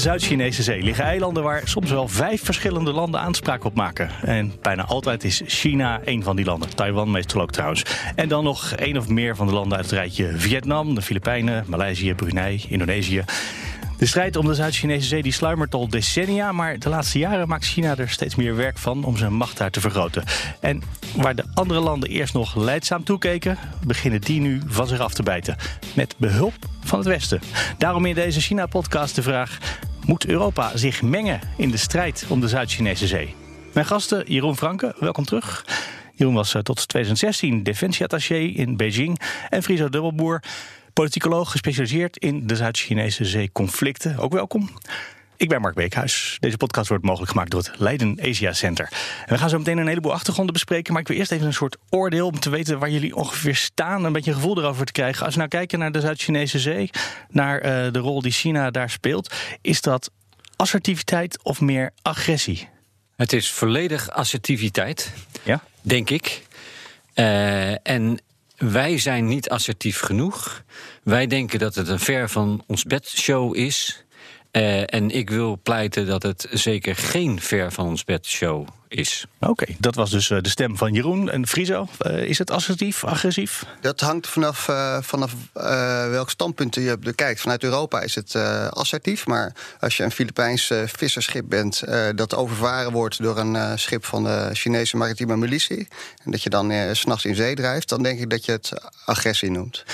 Zuid-Chinese zee liggen eilanden waar soms wel vijf verschillende landen aanspraak op maken. En bijna altijd is China een van die landen. Taiwan meestal ook trouwens. En dan nog één of meer van de landen uit het rijtje Vietnam, de Filipijnen, Maleisië, Brunei, Indonesië. De strijd om de Zuid-Chinese zee die sluimert al decennia, maar de laatste jaren maakt China er steeds meer werk van om zijn macht daar te vergroten. En waar de andere landen eerst nog leidzaam toekeken, beginnen die nu van zich af te bijten. Met behulp van het Westen. Daarom in deze China-podcast de vraag: moet Europa zich mengen in de strijd om de Zuid-Chinese zee? Mijn gasten Jeroen Franke, welkom terug. Jeroen was eh, tot 2016 defensieattaché in Beijing. En Friso Dubbelboer, politicoloog gespecialiseerd in de Zuid-Chinese zeeconflicten. Ook welkom. Ik ben Mark Beekhuis. Deze podcast wordt mogelijk gemaakt door het Leiden Asia Center. En we gaan zo meteen een heleboel achtergronden bespreken. Maar ik wil eerst even een soort oordeel om te weten waar jullie ongeveer staan. Een beetje een gevoel erover te krijgen. Als we nou kijken naar de Zuid-Chinese Zee, naar uh, de rol die China daar speelt, is dat assertiviteit of meer agressie? Het is volledig assertiviteit, ja? denk ik. Uh, en wij zijn niet assertief genoeg. Wij denken dat het een ver van ons bed show is. Uh, en ik wil pleiten dat het zeker geen ver van ons bed show is. Oké, okay, dat was dus de stem van Jeroen. En Friso, uh, is het assertief, agressief? Dat hangt vanaf, uh, vanaf welk standpunt je bekijkt. Vanuit Europa is het assertief. Maar als je een Filipijns visserschip bent dat overvaren wordt door een schip van de Chinese maritieme militie. En dat je dan s s'nachts in zee drijft, dan denk ik dat je het agressie noemt.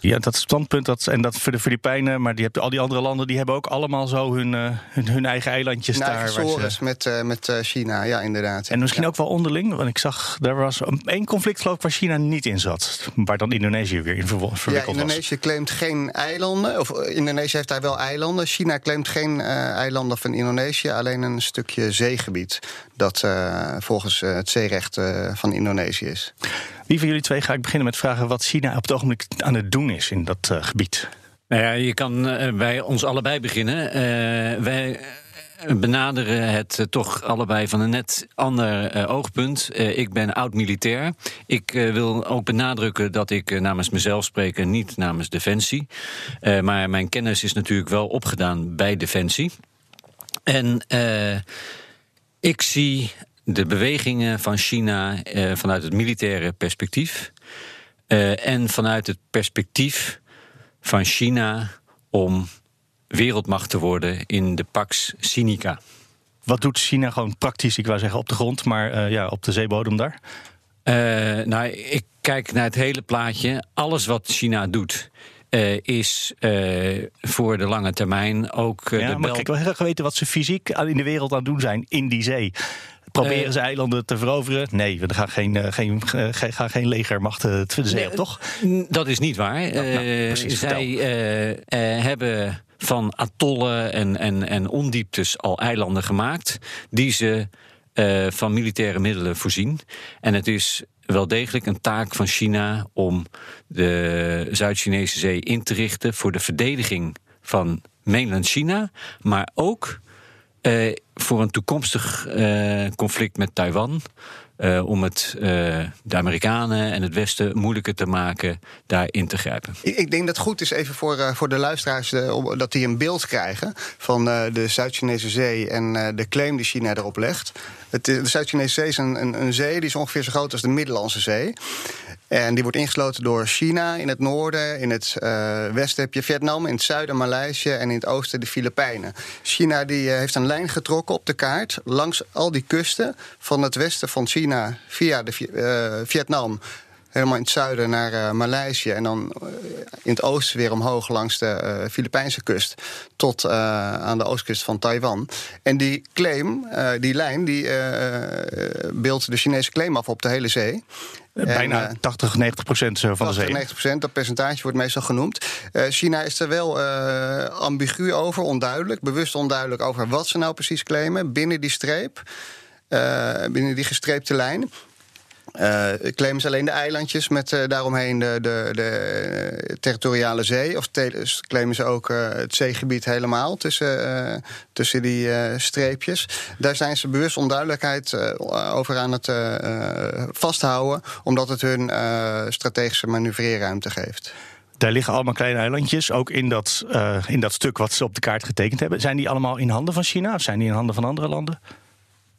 Ja, dat standpunt, dat, en dat voor de Filipijnen, maar die hebben, al die andere landen, die hebben ook allemaal zo hun, uh, hun, hun, eigen eilandjes hun daar. Eigen ze... met, uh, met uh, China, ja, inderdaad. En misschien ja. ook wel onderling, want ik zag, er was één conflict geloof ik waar China niet in zat, waar dan Indonesië weer in verwikkeld ja, Indonesië was. claimt geen eilanden, of Indonesië heeft daar wel eilanden. China claimt geen eilanden van Indonesië, alleen een stukje zeegebied dat volgens het zeerecht van Indonesië is. Wie van jullie twee ga ik beginnen met vragen wat China op het ogenblik aan het doen is in dat uh, gebied? Nou ja, je kan uh, bij ons allebei beginnen. Uh, wij benaderen het toch allebei van een net ander oogpunt. ik ben oud-militair. Ik wil ook benadrukken dat ik namens mezelf spreek en niet namens Defensie. maar mijn kennis is natuurlijk wel opgedaan bij Defensie. En ik zie de bewegingen van China uh, vanuit het militaire perspectief. Uh, en vanuit het perspectief van China om wereldmacht te worden in de Pax Sinica. Wat doet China gewoon praktisch, ik wou zeggen op de grond, maar uh, ja, op de zeebodem daar? nou, ik kijk naar het hele plaatje. Alles wat China doet. Uh, is uh, voor de lange termijn ook. Uh, ja, de maar bel... ik wil heel graag weten wat ze fysiek in de wereld aan het doen zijn in die zee. Proberen uh, ze eilanden te veroveren? Nee, we gaan geen, uh, geen, uh, gaan geen legermacht de zee op, toch? Dat is niet waar. Ja, nou, precies, zij hebben van atollen en, en, en ondieptes al eilanden gemaakt... die ze van militaire middelen voorzien. En het is wel degelijk een taak van China om de Zuid-Chinese zee in te richten... voor de verdediging van mainland China, maar ook... Uh, voor een toekomstig uh, conflict met Taiwan. Uh, om het de Amerikanen en het Westen moeilijker te maken daarin te grijpen. Ik, denk dat het goed is even voor, voor de luisteraars dat die een beeld krijgen van de Zuid-Chinese zee en de claim die China erop legt. Het, de Zuid-Chinese zee is een, een, een zee die is ongeveer zo groot als de Middellandse Zee. En die wordt ingesloten door China in het noorden. In het uh, westen heb je Vietnam, in het zuiden Maleisië en in het oosten de Filipijnen. China die, uh, heeft een lijn getrokken op de kaart langs al die kusten van het westen van China via de, uh, Vietnam helemaal in het zuiden naar uh, Maleisië. En dan in het oosten weer omhoog langs de uh, Filipijnse kust. Tot aan de oostkust van Taiwan. En die claim, die lijn, die beeldt de Chinese claim af op de hele zee. Bijna en, 80, 90 procent van 80, de zee. 90 procent, dat percentage wordt meestal genoemd. China is er wel ambigu over, onduidelijk. Bewust onduidelijk over wat ze nou precies claimen binnen die streep. binnen die gestreepte lijn. Uh, claimen ze alleen de eilandjes met uh, daaromheen de, de, de, territoriale zee? Of claimen ze ook uh, het zeegebied helemaal tussen, tussen die streepjes? Daar zijn ze bewust onduidelijkheid over aan het vasthouden, omdat het hun strategische manoeuvreerruimte geeft. Daar liggen allemaal kleine eilandjes, ook in dat, in dat stuk wat ze op de kaart getekend hebben. Zijn die allemaal in handen van China of zijn die in handen van andere landen?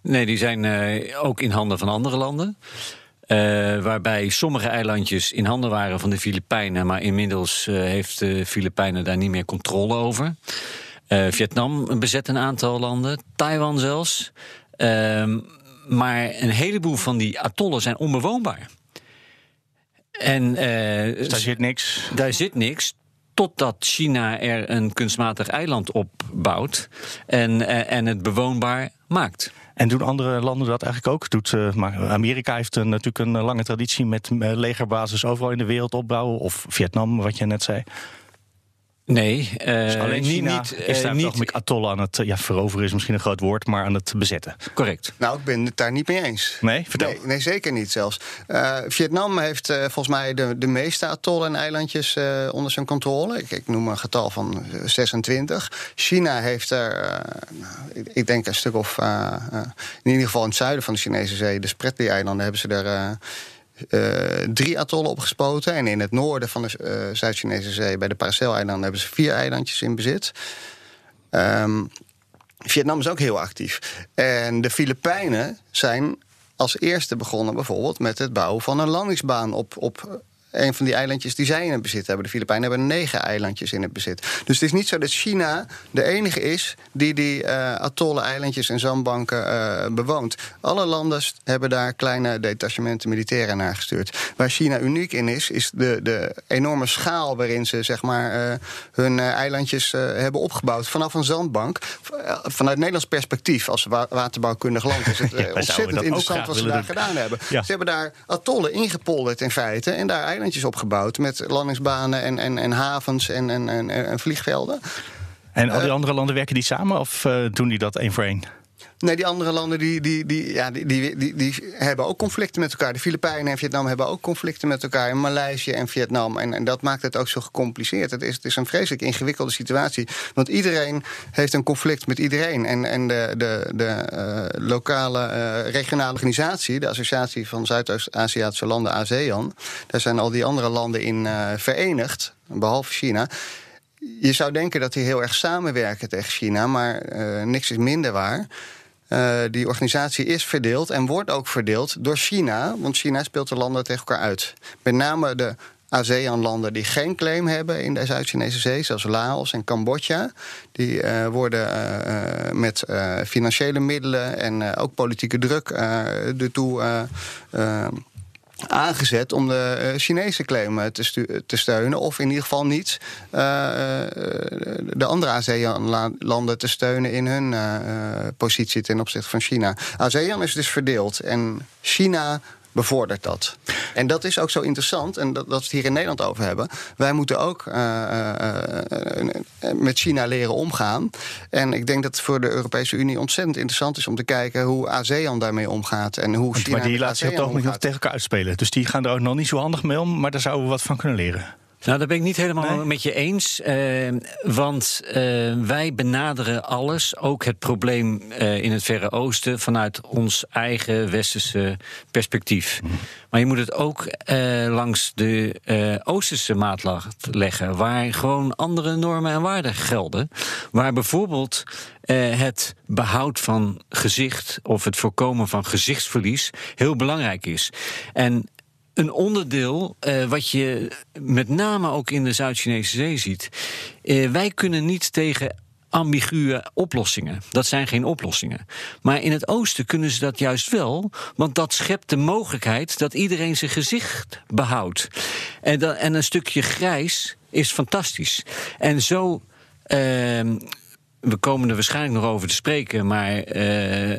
Nee, die zijn ook in handen van andere landen. Uh, waarbij sommige eilandjes in handen waren van de Filipijnen, maar inmiddels uh, heeft de Filipijnen daar niet meer controle over. Uh, Vietnam bezet een aantal landen, Taiwan zelfs. Ehm, maar een heleboel van die atollen zijn onbewoonbaar. En, dus daar zit niks. Daar zit niks. Totdat China er een kunstmatig eiland op bouwt en, en het bewoonbaar maakt. En doen andere landen dat eigenlijk ook? Doet, uh, maar Amerika heeft uh, natuurlijk een lange traditie met uh, legerbasis overal in de wereld opbouwen. Of Vietnam, wat je net zei. Nee, dus alleen China niet, is daar niet met atollen aan het ja, veroveren is misschien een groot woord, maar aan het bezetten. Correct. Nou, ik ben het daar niet mee eens. Nee, vertel. Nee, nee zeker niet zelfs. Uh, Vietnam heeft uh, volgens mij de, de meeste atollen en eilandjes uh, onder zijn controle. Ik, ik, noem een getal van 26. China heeft er, nou, ik, denk een stuk of, in ieder geval in het zuiden van de Chinese zee, de Spratly-eilanden, hebben ze er uh, drie atollen opgespoten. En in het noorden van de uh, Zuid-Chinese zee, bij de Paracel-eilanden, hebben ze vier eilandjes in bezit. Um, Vietnam is ook heel actief. En de Filipijnen zijn als eerste begonnen bijvoorbeeld met het bouwen van een landingsbaan op, op een van die eilandjes die zij in het bezit hebben. De Filipijnen hebben negen eilandjes in het bezit. Dus het is niet zo dat China de enige is die die uh, atollen, eilandjes en zandbanken uh, bewoont. Alle landen hebben daar kleine detachementen militairen naar gestuurd. Waar China uniek in is, is de, de enorme schaal waarin ze zeg maar, uh, hun eilandjes hebben opgebouwd vanaf een zandbank. vanuit Nederlands perspectief, als waterbouwkundig land, is het ja, ontzettend interessant wat ze daar gedaan hebben. Ja. Ze hebben daar atollen ingepolderd in feite en daar eilandjes opgebouwd met landingsbanen en, en, en havens en, en, en, en vliegvelden. En al die uh, andere landen werken die samen of uh, doen die dat één voor één? Nee, die andere landen die, die, die, ja, die, die, die, hebben ook conflicten met elkaar. De Filipijnen en Vietnam hebben ook conflicten met elkaar. En Maleisië en Vietnam. En, en dat maakt het ook zo gecompliceerd. Het is, het is een vreselijk ingewikkelde situatie. Want iedereen heeft een conflict met iedereen. En, en de, de, de uh, lokale, uh, regionale organisatie, de Associatie van Zuidoost-Aziatische Landen, ASEAN, daar zijn al die andere landen in uh, verenigd, behalve China. Je zou denken dat die heel erg samenwerken tegen China, maar niks is minder waar. Uh, die organisatie is verdeeld en wordt ook verdeeld door China. Want China speelt de landen tegen elkaar uit. Met name de ASEAN-landen die geen claim hebben in de Zuid-Chinese zee, zoals Laos en Cambodja, die uh, worden uh, met financiële middelen en ook politieke druk ertoe aangezet om de uh, Chinese claim te, te, steunen. Of in ieder geval niet uh, de andere ASEAN-landen te steunen in hun positie ten opzichte van China. ASEAN is dus verdeeld en China bevordert dat. En dat is ook zo interessant, en dat, dat we het hier in Nederland over hebben. Wij moeten ook uh, uh, met China leren omgaan. En ik denk dat het voor de Europese Unie ontzettend interessant is om te kijken hoe ASEAN daarmee omgaat. En hoe China maar die laten zich toch nog tegen elkaar uitspelen. Dus die gaan er ook nog niet zo handig mee om, maar daar zouden we wat van kunnen leren. Nou, daar ben ik niet helemaal nee? met je eens. Uh, want uh, wij benaderen alles, ook het probleem uh, in het Verre Oosten, vanuit ons eigen westerse perspectief. Mm. Maar je moet het ook langs de Oosterse maatlag leggen, waar gewoon andere normen en waarden gelden. Waar bijvoorbeeld het behoud van gezicht of het voorkomen van gezichtsverlies heel belangrijk is. En een onderdeel uh, wat je met name ook in de Zuid-Chinese Zee ziet. Uh, wij kunnen niet tegen ambiguë oplossingen. Dat zijn geen oplossingen. Maar in het oosten kunnen ze dat juist wel, want dat schept de mogelijkheid dat iedereen zijn gezicht behoudt. En, en een stukje grijs is fantastisch. En zo. Uh, we komen er waarschijnlijk nog over te spreken, maar uh, uh,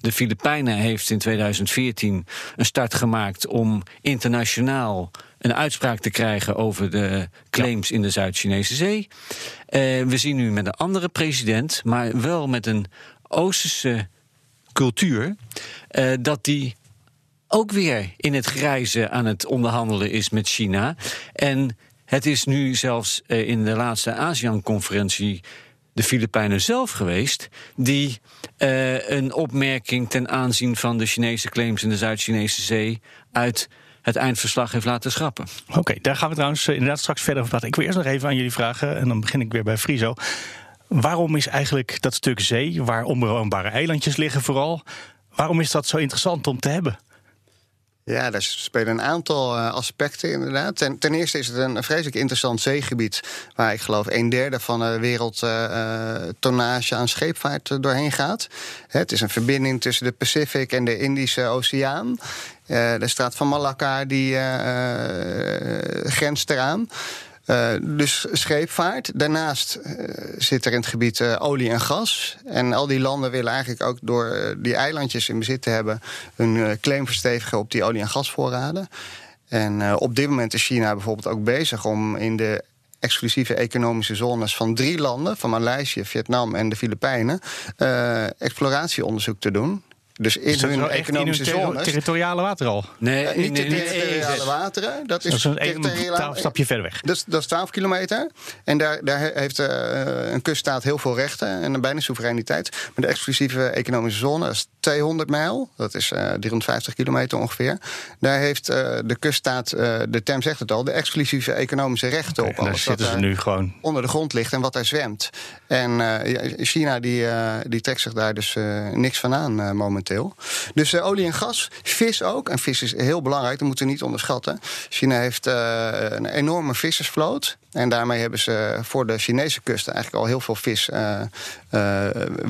de Filipijnen heeft in 2014 een start gemaakt om internationaal een uitspraak te krijgen over de claims in de Zuid-Chinese Zee. Uh, we zien nu met een andere president, maar wel met een Oosterse cultuur, dat die ook weer in het grijze aan het onderhandelen is met China. En het is nu zelfs in de laatste ASEAN-conferentie de Filipijnen zelf geweest, die uh, een opmerking ten aanzien van de Chinese claims in de Zuid-Chinese Zee uit het eindverslag heeft laten schrappen. Oké, daar gaan we trouwens inderdaad straks verder over praten. Ik wil eerst nog even aan jullie vragen en dan begin ik weer bij Friso. Waarom is eigenlijk dat stuk zee, waar onbewoonbare eilandjes liggen vooral, waarom is dat zo interessant om te hebben? Ja, daar spelen een aantal uh, aspecten inderdaad. Ten, eerste is het een vreselijk interessant zeegebied... waar ik geloof een derde van de wereldtonnage uh, aan scheepvaart doorheen gaat. Het is een verbinding tussen de Pacific en de Indische Oceaan. De straat van Malacca die grenst eraan. Uh, dus scheepvaart. Daarnaast uh, zit er in het gebied uh, olie en gas. En al die landen willen eigenlijk ook door die eilandjes in bezit te hebben... hun claim verstevigen op die olie- en gasvoorraden. En op dit moment is China bijvoorbeeld ook bezig om in de exclusieve economische zones van drie landen, van Maleisië, Vietnam en de Filipijnen, exploratieonderzoek te doen. Dus in hun economische in zones. territoriale water al? Nee, uh, niet de territoriale wateren. Dat is, dat is een stapje verder weg. Dat, dat is 12 kilometer. En daar, daar heeft uh, een kuststaat heel veel rechten en een bijna soevereiniteit. Maar de exclusieve economische zone is 200 mijl. Dat is uh, 350 kilometer ongeveer. Daar heeft de kuststaat, de term zegt het al, de exclusieve economische rechten okay, op. Alles daar zitten ze nu gewoon onder de grond ligt en wat daar zwemt. En China die, die trekt zich daar dus niks van aan momenteel. Dus uh, olie en gas, vis ook. En vis is heel belangrijk, dat moeten we niet onderschatten. China heeft uh, een enorme vissersvloot. En daarmee hebben ze voor de Chinese kusten eigenlijk al heel veel vis uh,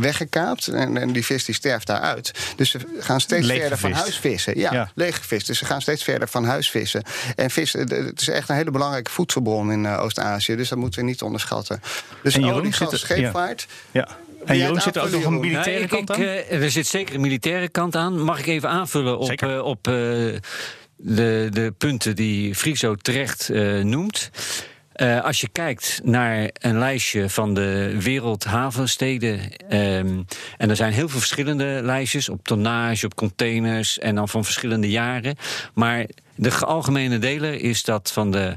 weggekaapt. En, en, die vis die sterft daaruit. Dus ze gaan steeds verder van huis vissen. Ja, Ja. Dus ze gaan steeds verder van huis vissen. En vis, het is echt een hele belangrijke voedselbron in Oost-Azië. Dus dat moeten we niet onderschatten. Dus olie, gas, scheepvaart. Ja. En jij Jeroen zit er ook nog een militaire kant aan? ik, eh, er zit zeker een militaire kant aan. Mag ik even aanvullen op, eh, op eh, de, de punten die Friso terecht eh, noemt? Eh, als je kijkt naar een lijstje van de wereldhavensteden. ehm, en er zijn heel veel verschillende lijstjes op tonnage, op containers en dan van verschillende jaren. Maar de algemene deler is dat van de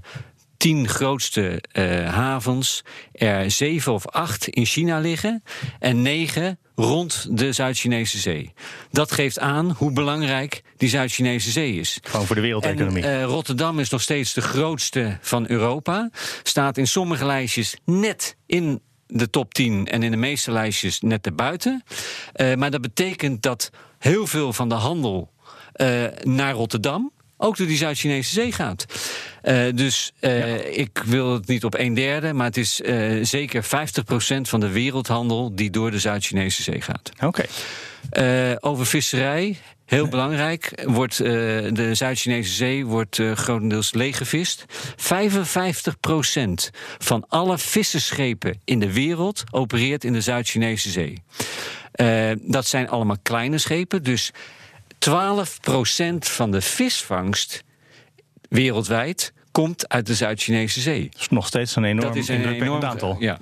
tien grootste eh, havens er zeven of acht in China liggen en negen rond de Zuid-Chinese Zee. Dat geeft aan hoe belangrijk die Zuid-Chinese Zee is. Gewoon voor de En wereldeconomie. eh, Rotterdam is nog steeds de grootste van Europa. Staat in sommige lijstjes net in de top 10 en in de meeste lijstjes net erbuiten. Eh maar dat betekent dat heel veel van de handel naar Rotterdam ook door die Zuid-Chinese Zee gaat. Eh, dus eh, ik wil het niet op een derde, maar het is eh, zeker 50% van de wereldhandel die door de Zuid-Chinese Zee gaat. Oké. Over visserij, heel belangrijk, wordt, de Zuid-Chinese Zee wordt grotendeels leeggevist. 55% van alle visserschepen in de wereld opereert in de Zuid-Chinese Zee. Dat zijn allemaal kleine schepen, dus 12% van de visvangst wereldwijd komt uit de Zuid-Chinese Zee. Dat is nog steeds een enorm Dat is een enorm aantal. Ja.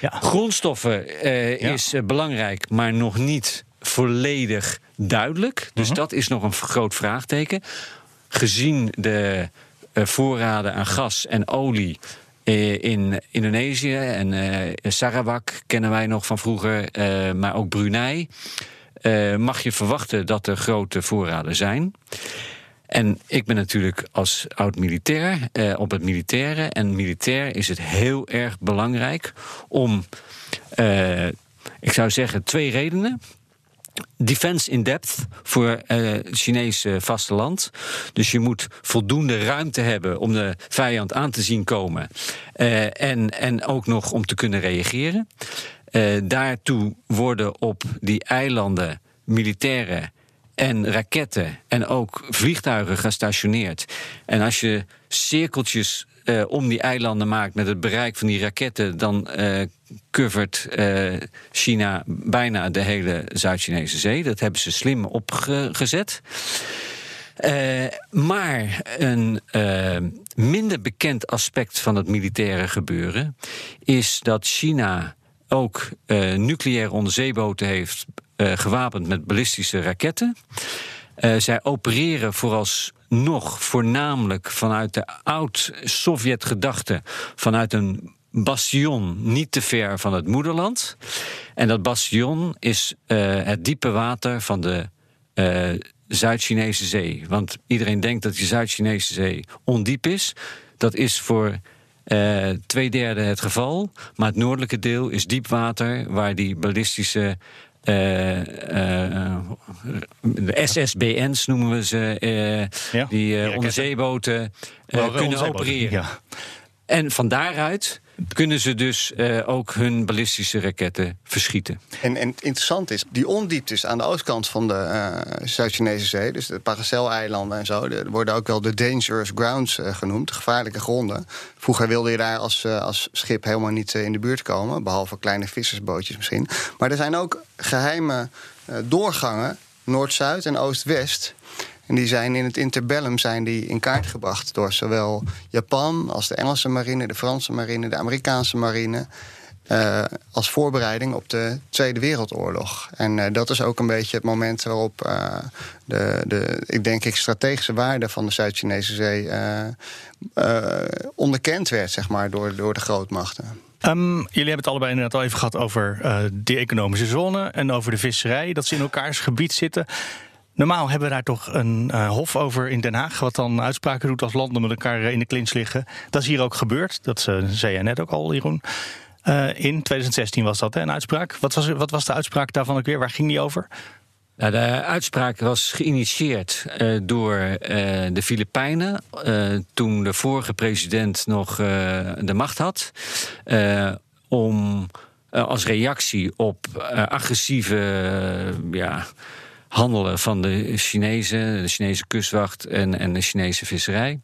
Ja. Grondstoffen eh, Ja. is eh, belangrijk, maar nog niet volledig duidelijk. Dus Mhm. dat is nog een groot vraagteken. Gezien de eh, voorraden aan gas en olie in Indonesië en Sarawak kennen wij nog van vroeger, maar ook Brunei. Eh, mag je verwachten dat er grote voorraden zijn. En ik ben natuurlijk als oud-militair eh, op het militaire. En militair is het heel erg belangrijk om, eh, ik zou zeggen, twee redenen. Defense in depth voor het Chinese vasteland. Dus je moet voldoende ruimte hebben om de vijand aan te zien komen. En, en ook nog om te kunnen reageren. Uh, daartoe worden op die eilanden militaire en raketten en ook vliegtuigen gestationeerd. En als je cirkeltjes uh, om die eilanden maakt met het bereik van die raketten, dan uh, covert China bijna de hele Zuid-Chinese zee. Dat hebben ze slim opgezet. maar een minder bekend aspect van het militaire gebeuren is dat China ook nucleaire onderzeeboten heeft gewapend met ballistische raketten. zij opereren voorals nog voornamelijk vanuit de oud-Sovjet-gedachte, vanuit een bastion niet te ver van het moederland. En dat bastion is uh, het diepe water van de uh, Zuid-Chinese zee. Want iedereen denkt dat de Zuid-Chinese zee ondiep is. Dat is voor uh, twee derde het geval. Maar het noordelijke deel is diep water, waar die ballistische uh, de SSBN's noemen we ze, ja, die onderzeeboten kunnen opereren. Ja. En van daaruit kunnen ze dus uh, ook hun ballistische raketten verschieten. En, en interessant is, die ondieptes aan de oostkant van de uh, Zuid-Chinese zee, dus de Paracel-eilanden en zo, de, worden ook wel de dangerous grounds uh, genoemd, gevaarlijke gronden. Vroeger wilde je daar als, als schip helemaal niet in de buurt komen, behalve kleine vissersbootjes misschien. Maar er zijn ook geheime doorgangen, Noord-Zuid en Oost-West, en die zijn in het interbellum zijn die in kaart gebracht door zowel Japan als de Engelse marine, de Franse marine, de Amerikaanse marine. Uh, als voorbereiding op de Tweede Wereldoorlog. En uh, dat is ook een beetje het moment waarop uh, de, de, ik denk ik, strategische waarde van de Zuid-Chinese Zee onderkend werd, zeg maar, door, door de grootmachten. Um, jullie hebben het allebei inderdaad al even gehad over de economische zone en over de visserij, dat ze in elkaars gebied zitten. Normaal hebben we daar toch een uh, hof over in Den Haag, wat dan uitspraken doet als landen met elkaar eh, in de clinch liggen. Dat is hier ook gebeurd. Dat uh, zei jij net ook al, Jeroen. In 2016 was dat hè, een uitspraak. Wat was, wat was de uitspraak daarvan ook weer? Waar ging die over? Nou, de uitspraak was geïnitieerd door de Filipijnen. Toen de vorige president nog de macht had. om als reactie op agressieve ja, handelen van de Chinezen, de Chinese kustwacht en, en de Chinese visserij.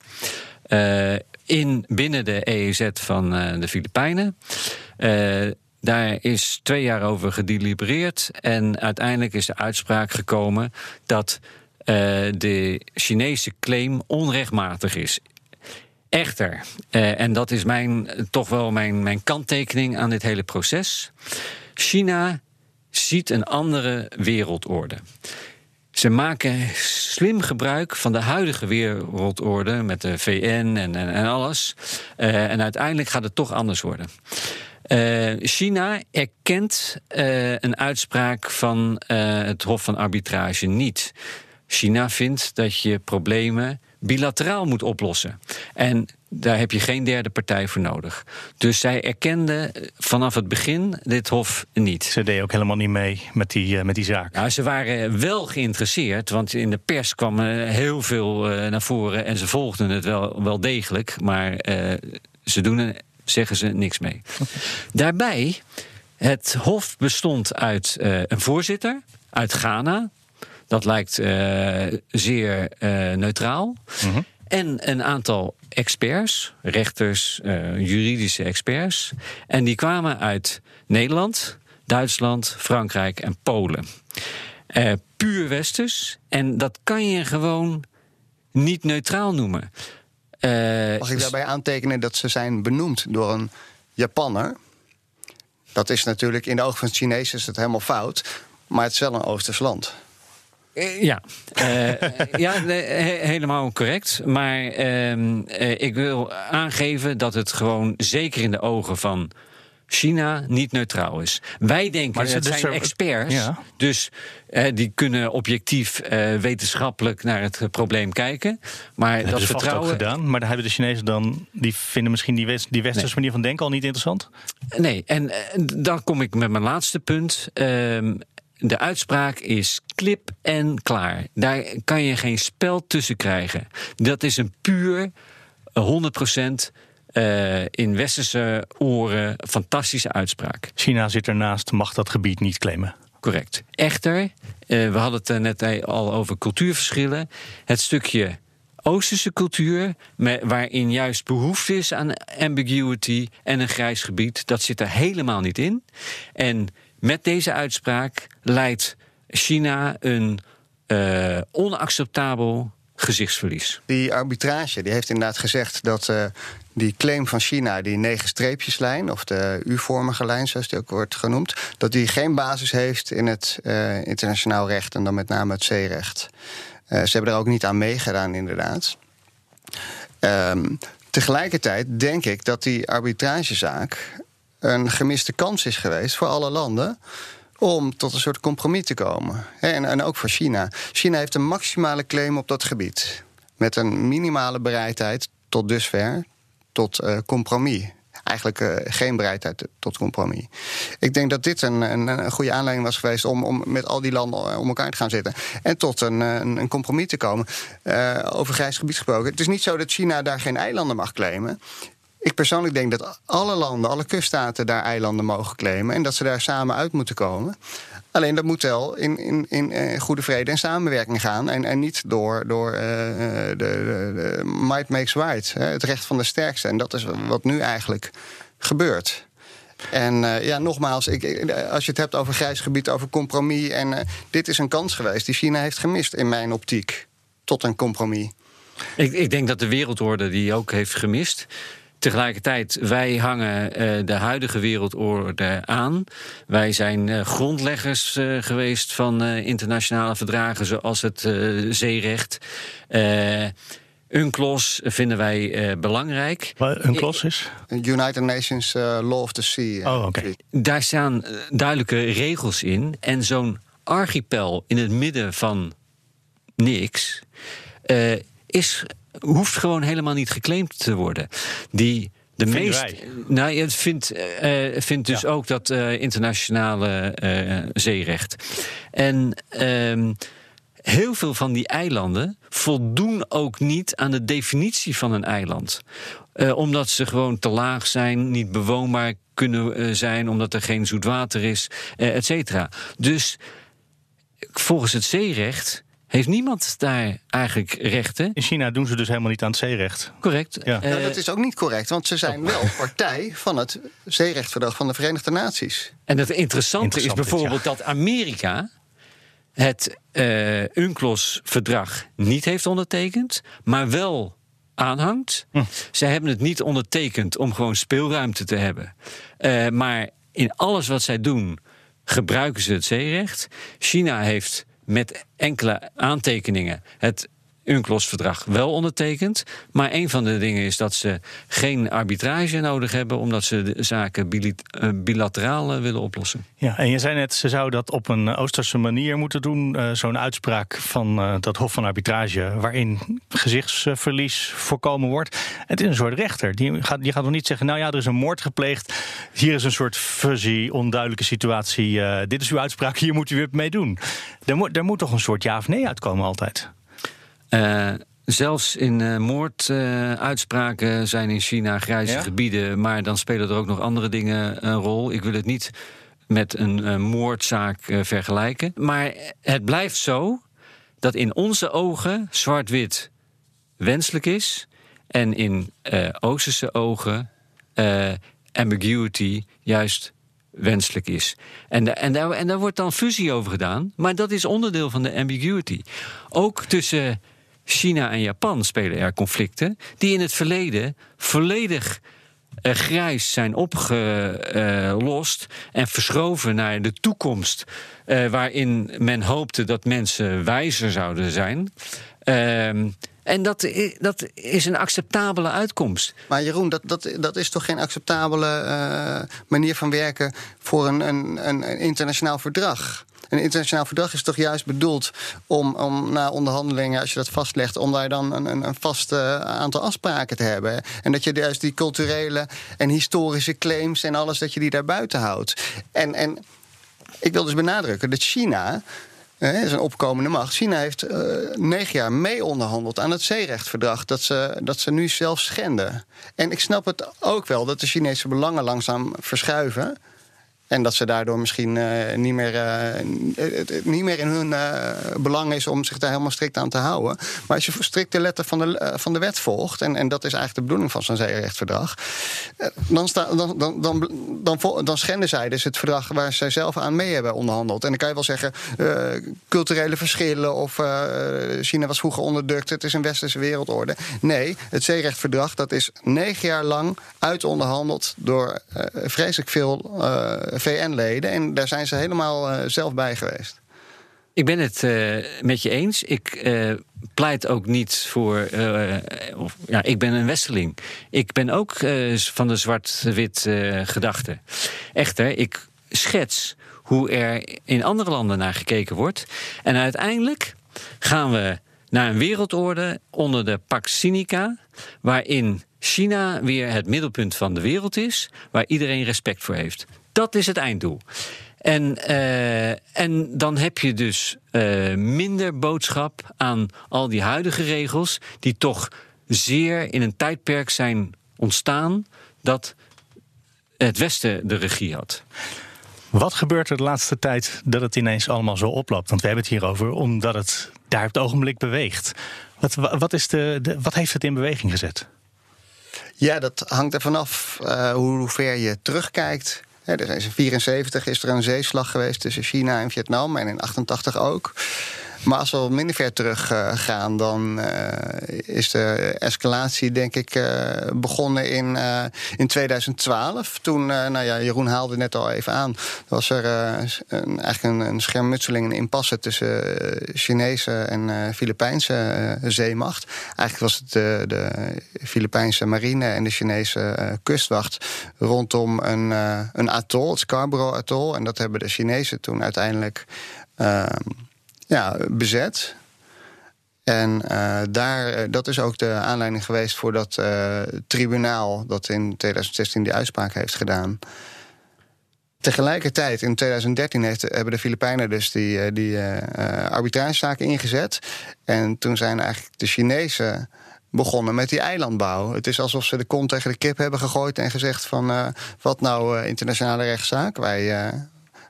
Uh, in, binnen de EEZ van uh, de Filipijnen. Uh, daar is twee jaar over gedelibereerd. En uiteindelijk is de uitspraak gekomen dat de Chinese claim onrechtmatig is. Echter, en dat is mijn, toch wel mijn, mijn kanttekening aan dit hele proces. China ziet een andere wereldorde. Ze maken slim gebruik van de huidige wereldorde met de VN en, en, en alles. Uh, en uiteindelijk gaat het toch anders worden. Uh, China erkent uh, een uitspraak van het Hof van Arbitrage niet. China vindt dat je problemen bilateraal moet oplossen. En daar heb je geen derde partij voor nodig. Dus zij erkenden vanaf het begin dit Hof niet. Ze deden ook helemaal niet mee met die, uh, met die zaak. Nou, ze waren wel geïnteresseerd, want in de pers kwam heel veel uh, naar voren en ze volgden het wel, wel degelijk, maar ze doen er, zeggen ze, niks mee. Daarbij, het Hof bestond uit een voorzitter uit Ghana. Dat lijkt zeer neutraal. Mm en een aantal experts, rechters, uh, juridische experts. En die kwamen uit Nederland, Duitsland, Frankrijk en Polen. Uh, puur westers. En dat kan je gewoon niet neutraal noemen. Uh, Mag ik daarbij aantekenen dat ze zijn benoemd door een Japanner? Dat is natuurlijk in de ogen van het Chinees is het helemaal fout. Maar het is wel een Oosters land. Eh, ja, uh, ja helemaal correct. Maar uh, ik wil aangeven dat het gewoon zeker in de ogen van China niet neutraal is. Wij denken, maar het zijn experts, ja. dus die kunnen objectief wetenschappelijk naar het probleem kijken. Maar dat, dat vertrouwen. Ook gedaan, maar daar hebben de Chinezen dan, die vinden misschien die, west, die westerse nee. manier van denken al niet interessant? Nee, en dan kom ik met mijn laatste punt. De uitspraak is klip en klaar. Daar kan je geen spel tussen krijgen. Dat is een puur 100% in westerse oren fantastische uitspraak. China zit ernaast, mag dat gebied niet claimen. Correct. Echter, we hadden het net al over cultuurverschillen. Het stukje Oosterse cultuur, waarin juist behoefte is aan ambiguity en een grijs gebied, dat zit er helemaal niet in. En met deze uitspraak leidt China een uh, onacceptabel gezichtsverlies. Die arbitrage die heeft inderdaad gezegd dat uh, die claim van China, die negen streepjeslijn, of de U-vormige lijn, zoals die ook wordt genoemd, dat die geen basis heeft in het uh, internationaal recht en dan met name het zeerecht. Uh, ze hebben er ook niet aan meegedaan, inderdaad. Um, tegelijkertijd denk ik dat die arbitragezaak een gemiste kans is geweest voor alle landen om tot een soort compromis te komen. En, en ook voor China. China heeft een maximale claim op dat gebied. Met een minimale bereidheid tot dusver tot uh, compromis. Eigenlijk uh, geen bereidheid tot compromis. Ik denk dat dit een, een, goede aanleiding was geweest om, om met al die landen eh, om elkaar te gaan zitten. En tot een, een, compromis te komen. Over grijs gebied gesproken. Het is niet zo dat China daar geen eilanden mag claimen. Ik persoonlijk denk dat alle landen, alle kuststaten daar eilanden mogen claimen. En dat ze daar samen uit moeten komen. Alleen dat moet wel in, in, in uh, goede vrede en samenwerking gaan. En, en niet door, door uh, de, might makes right. Hè, het recht van de sterkste. En dat is wat nu eigenlijk gebeurt. En ja, nogmaals, ik, als je het hebt over grijs gebied, over compromis. En dit is een kans geweest die China heeft gemist in mijn optiek. Tot een compromis. Ik, ik denk dat de wereldorde die ook heeft gemist. Tegelijkertijd, wij hangen uh, de huidige wereldorde aan. Wij zijn uh, grondleggers uh, geweest van internationale verdragen zoals het zeerecht. UNCLOS vinden wij belangrijk. Wat UNCLOS is? United Nations Law of the Sea. Oh, okay. Daar staan duidelijke regels in. En zo'n archipel in het midden van niks is hoeft gewoon helemaal niet geclaimd te worden. Die de Vinden meest. wij. Nou, je vindt, uh, vindt dus Ja. ook dat uh, internationale eh, zeerecht. En ehm, heel veel van die eilanden voldoen ook niet aan de definitie van een eiland. Eh, omdat ze gewoon te laag zijn, niet bewoonbaar kunnen eh, zijn, omdat er geen zoet water is, eh, et cetera. Dus volgens het zeerecht heeft niemand daar eigenlijk rechten. In China doen ze dus helemaal niet aan het zeerecht. Correct. Ja. Eh, Nou, dat is ook niet correct, want ze zijn wel partij van het zeerechtverdrag van de Verenigde Naties. En het interessante Interessant is dit, bijvoorbeeld dat Amerika het eh UNCLOS-verdrag niet heeft ondertekend, maar wel aanhangt. Hm. Zij hebben het niet ondertekend om gewoon speelruimte te hebben. Eh, maar in alles wat zij doen, gebruiken ze het zeerecht. China heeft met enkele aantekeningen. Het UNCLOS-verdrag wel ondertekend. Maar een van de dingen is dat ze geen arbitrage nodig hebben, omdat ze de zaken eh, bilateraal eh, willen oplossen. Ja, en je zei net, ze zou dat op een Oosterse manier moeten doen. eh, Zo'n uitspraak van eh, dat Hof van Arbitrage, waarin gezichtsverlies voorkomen wordt. Het is een soort rechter. Die gaat, die gaat nog niet zeggen, nou ja, er is een moord gepleegd. Hier is een soort fuzzy, onduidelijke situatie. eh, dit is uw uitspraak, hier moet u het mee doen. Er moet, er moet toch een soort ja of nee uitkomen altijd? Eh, zelfs in eh, moorduitspraken zijn in China grijze Ja? gebieden, maar dan spelen er ook nog andere dingen een rol. Ik wil het niet met een eh, moordzaak vergelijken. Maar het blijft zo dat in onze ogen zwart-wit wenselijk is en in Oosterse ogen ambiguity juist wenselijk is. En, en, daar, en daar wordt dan fusie over gedaan, maar dat is onderdeel van de ambiguity. Ook tussen China en Japan spelen er conflicten die in het verleden volledig eh, grijs zijn opgelost en verschoven naar de toekomst, eh, waarin men hoopte dat mensen wijzer zouden zijn. Ehm, en dat, dat is een acceptabele uitkomst. Maar Jeroen, dat, dat, dat is toch geen acceptabele eh, manier van werken voor een, een een internationaal verdrag? Een internationaal verdrag is toch juist bedoeld om, om na onderhandelingen, als je dat vastlegt, om daar dan een, een, vast eh, aantal afspraken te hebben. En dat je juist die culturele en historische claims en alles, dat je die daar buiten houdt. En, en ik wil dus benadrukken dat China is een opkomende macht. China heeft uh, negen jaar mee onderhandeld aan het zeerechtverdrag. Dat ze, dat ze nu zelf schenden. En ik snap het ook wel dat de Chinese belangen langzaam verschuiven. En dat ze daardoor misschien uh, niet, meer, uh, niet meer in hun uh, belang is om zich daar helemaal strikt aan te houden. Maar als je strikt de letter van de, van de wet volgt, en, en dat is eigenlijk de bedoeling van zo'n zeerechtverdrag, dan, dan, dan, dan, dan, dan schenden zij dus het verdrag waar zij zelf aan mee hebben onderhandeld. En dan kan je wel zeggen, culturele verschillen of China was vroeger onderdrukt, het is een westerse wereldorde. Nee, het zeerechtverdrag dat is negen jaar lang uitonderhandeld door vreselijk veel VN-leden. En daar zijn ze helemaal uh, zelf bij geweest. Ik ben het uh, met je eens. Ik uh, pleit ook niet voor. Of, ja, ik ben een westeling. Ik ben ook van de zwart-wit gedachte. Echter, ik schets hoe er in andere landen naar gekeken wordt. En uiteindelijk gaan we naar een wereldorde onder de Pax Sinica, waarin China weer het middelpunt van de wereld is, waar iedereen respect voor heeft. Dat is het einddoel. En, uh, en dan heb je dus uh, minder boodschap aan al die huidige regels, die toch zeer in een tijdperk zijn ontstaan dat het Westen de regie had. Wat gebeurt er de laatste tijd dat het ineens allemaal zo oploopt? Want we hebben het hierover omdat het daar op het ogenblik beweegt. Wat, wat, is de, de wat heeft het in beweging gezet? Ja, dat hangt er vanaf uh, hoe ver je terugkijkt. Ja, er is in 1974 is er een zeeslag geweest tussen China en Vietnam en in 88 ook. Maar als we wat minder ver terug gaan, dan uh, is de escalatie, denk ik, uh, begonnen in, in 2012. Toen, nou ja, Jeroen haalde net al even aan, was er een, eigenlijk een, een schermutseling, een impasse tussen Chinese en Filipijnse zeemacht. Eigenlijk was het de, de Filipijnse marine en de Chinese kustwacht rondom een, een atol, het Scarborough Atoll. En dat hebben de Chinezen toen uiteindelijk ehm, ja, bezet. En uh, daar, eh, dat is ook de aanleiding geweest voor dat uh, tribunaal dat in 2016 die uitspraak heeft gedaan. Tegelijkertijd, in 2013 heeft, hebben de Filipijnen dus die, die arbitragezaak ingezet. En toen zijn eigenlijk de Chinezen begonnen met die eilandbouw. Het is alsof ze de kont tegen de kip hebben gegooid en gezegd van... Wat nou internationale rechtszaak? Wij,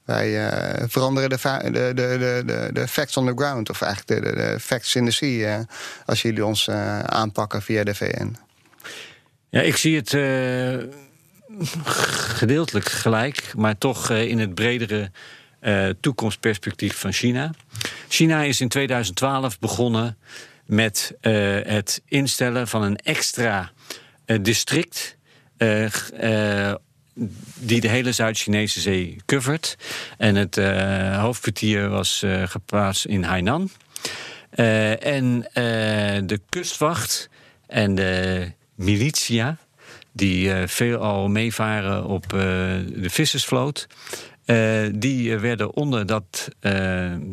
wij uh, veranderen de, de, de, de, de facts on the ground, of eigenlijk de, de, facts in the sea, uh, als jullie ons uh, aanpakken via de VN. Ja, ik zie het gedeeltelijk gelijk, maar toch in het bredere toekomstperspectief van China. China is in 2012 begonnen met het instellen van een extra district die de hele Zuid-Chinese zee covert. En het uh, hoofdkwartier was uh, geplaatst in Hainan. Uh, en de kustwacht en de militia, die veelal meevaren op de vissersvloot, die werden onder dat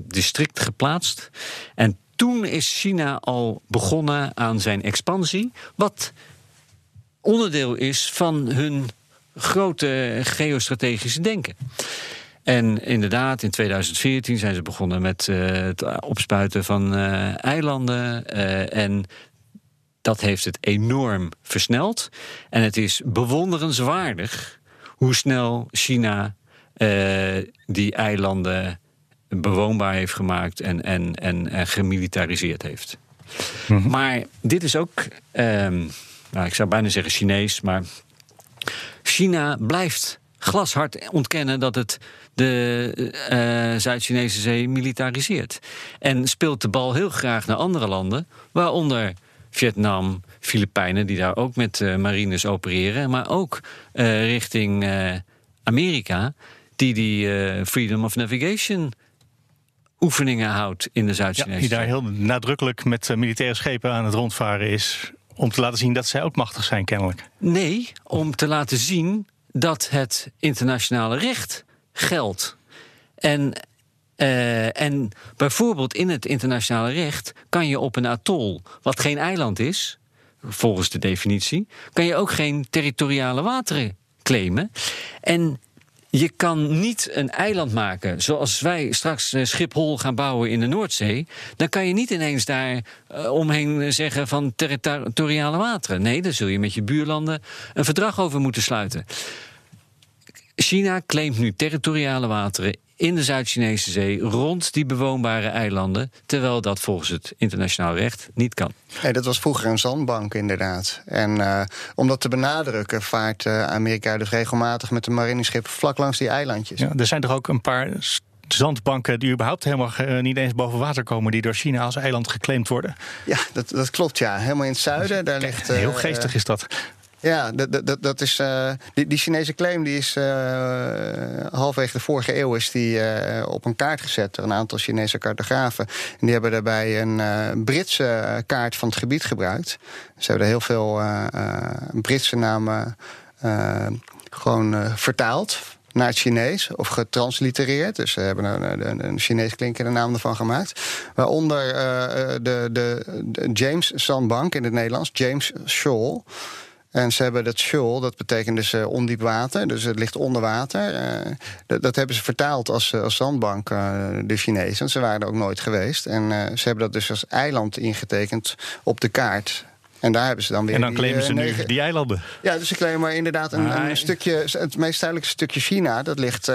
district geplaatst. En toen is China al begonnen aan zijn expansie, wat onderdeel is van hun grote geostrategische denken. En inderdaad, in 2014 zijn ze begonnen met uh, het opspuiten van uh, eilanden. Uh, en dat heeft het enorm versneld. En het is bewonderenswaardig hoe snel China die eilanden bewoonbaar heeft gemaakt en, en, en, en gemilitariseerd heeft. Mm -hmm. Maar dit is ook, um, nou, ik zou bijna zeggen Chinees, maar China blijft glashard ontkennen dat het de uh, Zuid-Chinese zee militariseert. En speelt de bal heel graag naar andere landen, waaronder Vietnam, Filipijnen, die daar ook met uh, marines opereren, maar ook uh, richting Amerika, die die Freedom of Navigation oefeningen houdt in de Zuid-Chinese ja, Die daar heel nadrukkelijk met militaire schepen aan het rondvaren is om te laten zien dat zij ook machtig zijn, kennelijk. Nee, om te laten zien dat het internationale recht geldt. En, uh, en bijvoorbeeld in het internationale recht kan je op een atol, wat geen eiland is, volgens de definitie, kan je ook geen territoriale wateren claimen. En je kan niet een eiland maken zoals wij straks eh, Schiphol gaan bouwen in de Noordzee. Dan kan je niet ineens daar uh, omheen zeggen van territoriale wateren. Nee, daar zul je met je buurlanden een verdrag over moeten sluiten. China claimt nu territoriale wateren in de Zuid-Chinese Zee rond die bewoonbare eilanden, terwijl dat volgens het internationaal recht niet kan. Nee, dat was vroeger een zandbank inderdaad. En uh, om dat te benadrukken vaart uh, Amerika dus regelmatig met de marineschip vlak langs die eilandjes. Ja, er zijn toch ook een paar zandbanken die überhaupt helemaal uh, niet eens boven water komen, die door China als eiland geclaimd worden. Ja, dat, dat klopt ja. Helemaal in het zuiden. Daar ligt, Heel geestig is dat. Ja, dat, dat, dat is, uh, die, Chinese claim die is uh, halfwege de vorige eeuw is die, uh, op een kaart gezet door een aantal Chinese cartografen. En die hebben daarbij een Britse kaart van het gebied gebruikt. Ze hebben er heel veel Britse namen gewoon vertaald naar het Chinees of getranslitereerd. Dus ze hebben een, een, een Chinees naam ervan gemaakt. Waaronder de, de, de James Sandbank in het Nederlands, James Shoal. En ze hebben dat shoal, dat betekent dus uh, ondiep water. Dus het ligt onder water. Uh, dat, dat, hebben ze vertaald als, als zandbank, uh, de Chinezen. Ze waren er ook nooit geweest. En ze hebben dat dus als eiland ingetekend op de kaart. En daar hebben ze dan weer. En dan claimen ze nu die eilanden. Ja, dus ze claimen inderdaad een, een stukje. Het meest zuidelijke stukje China, dat ligt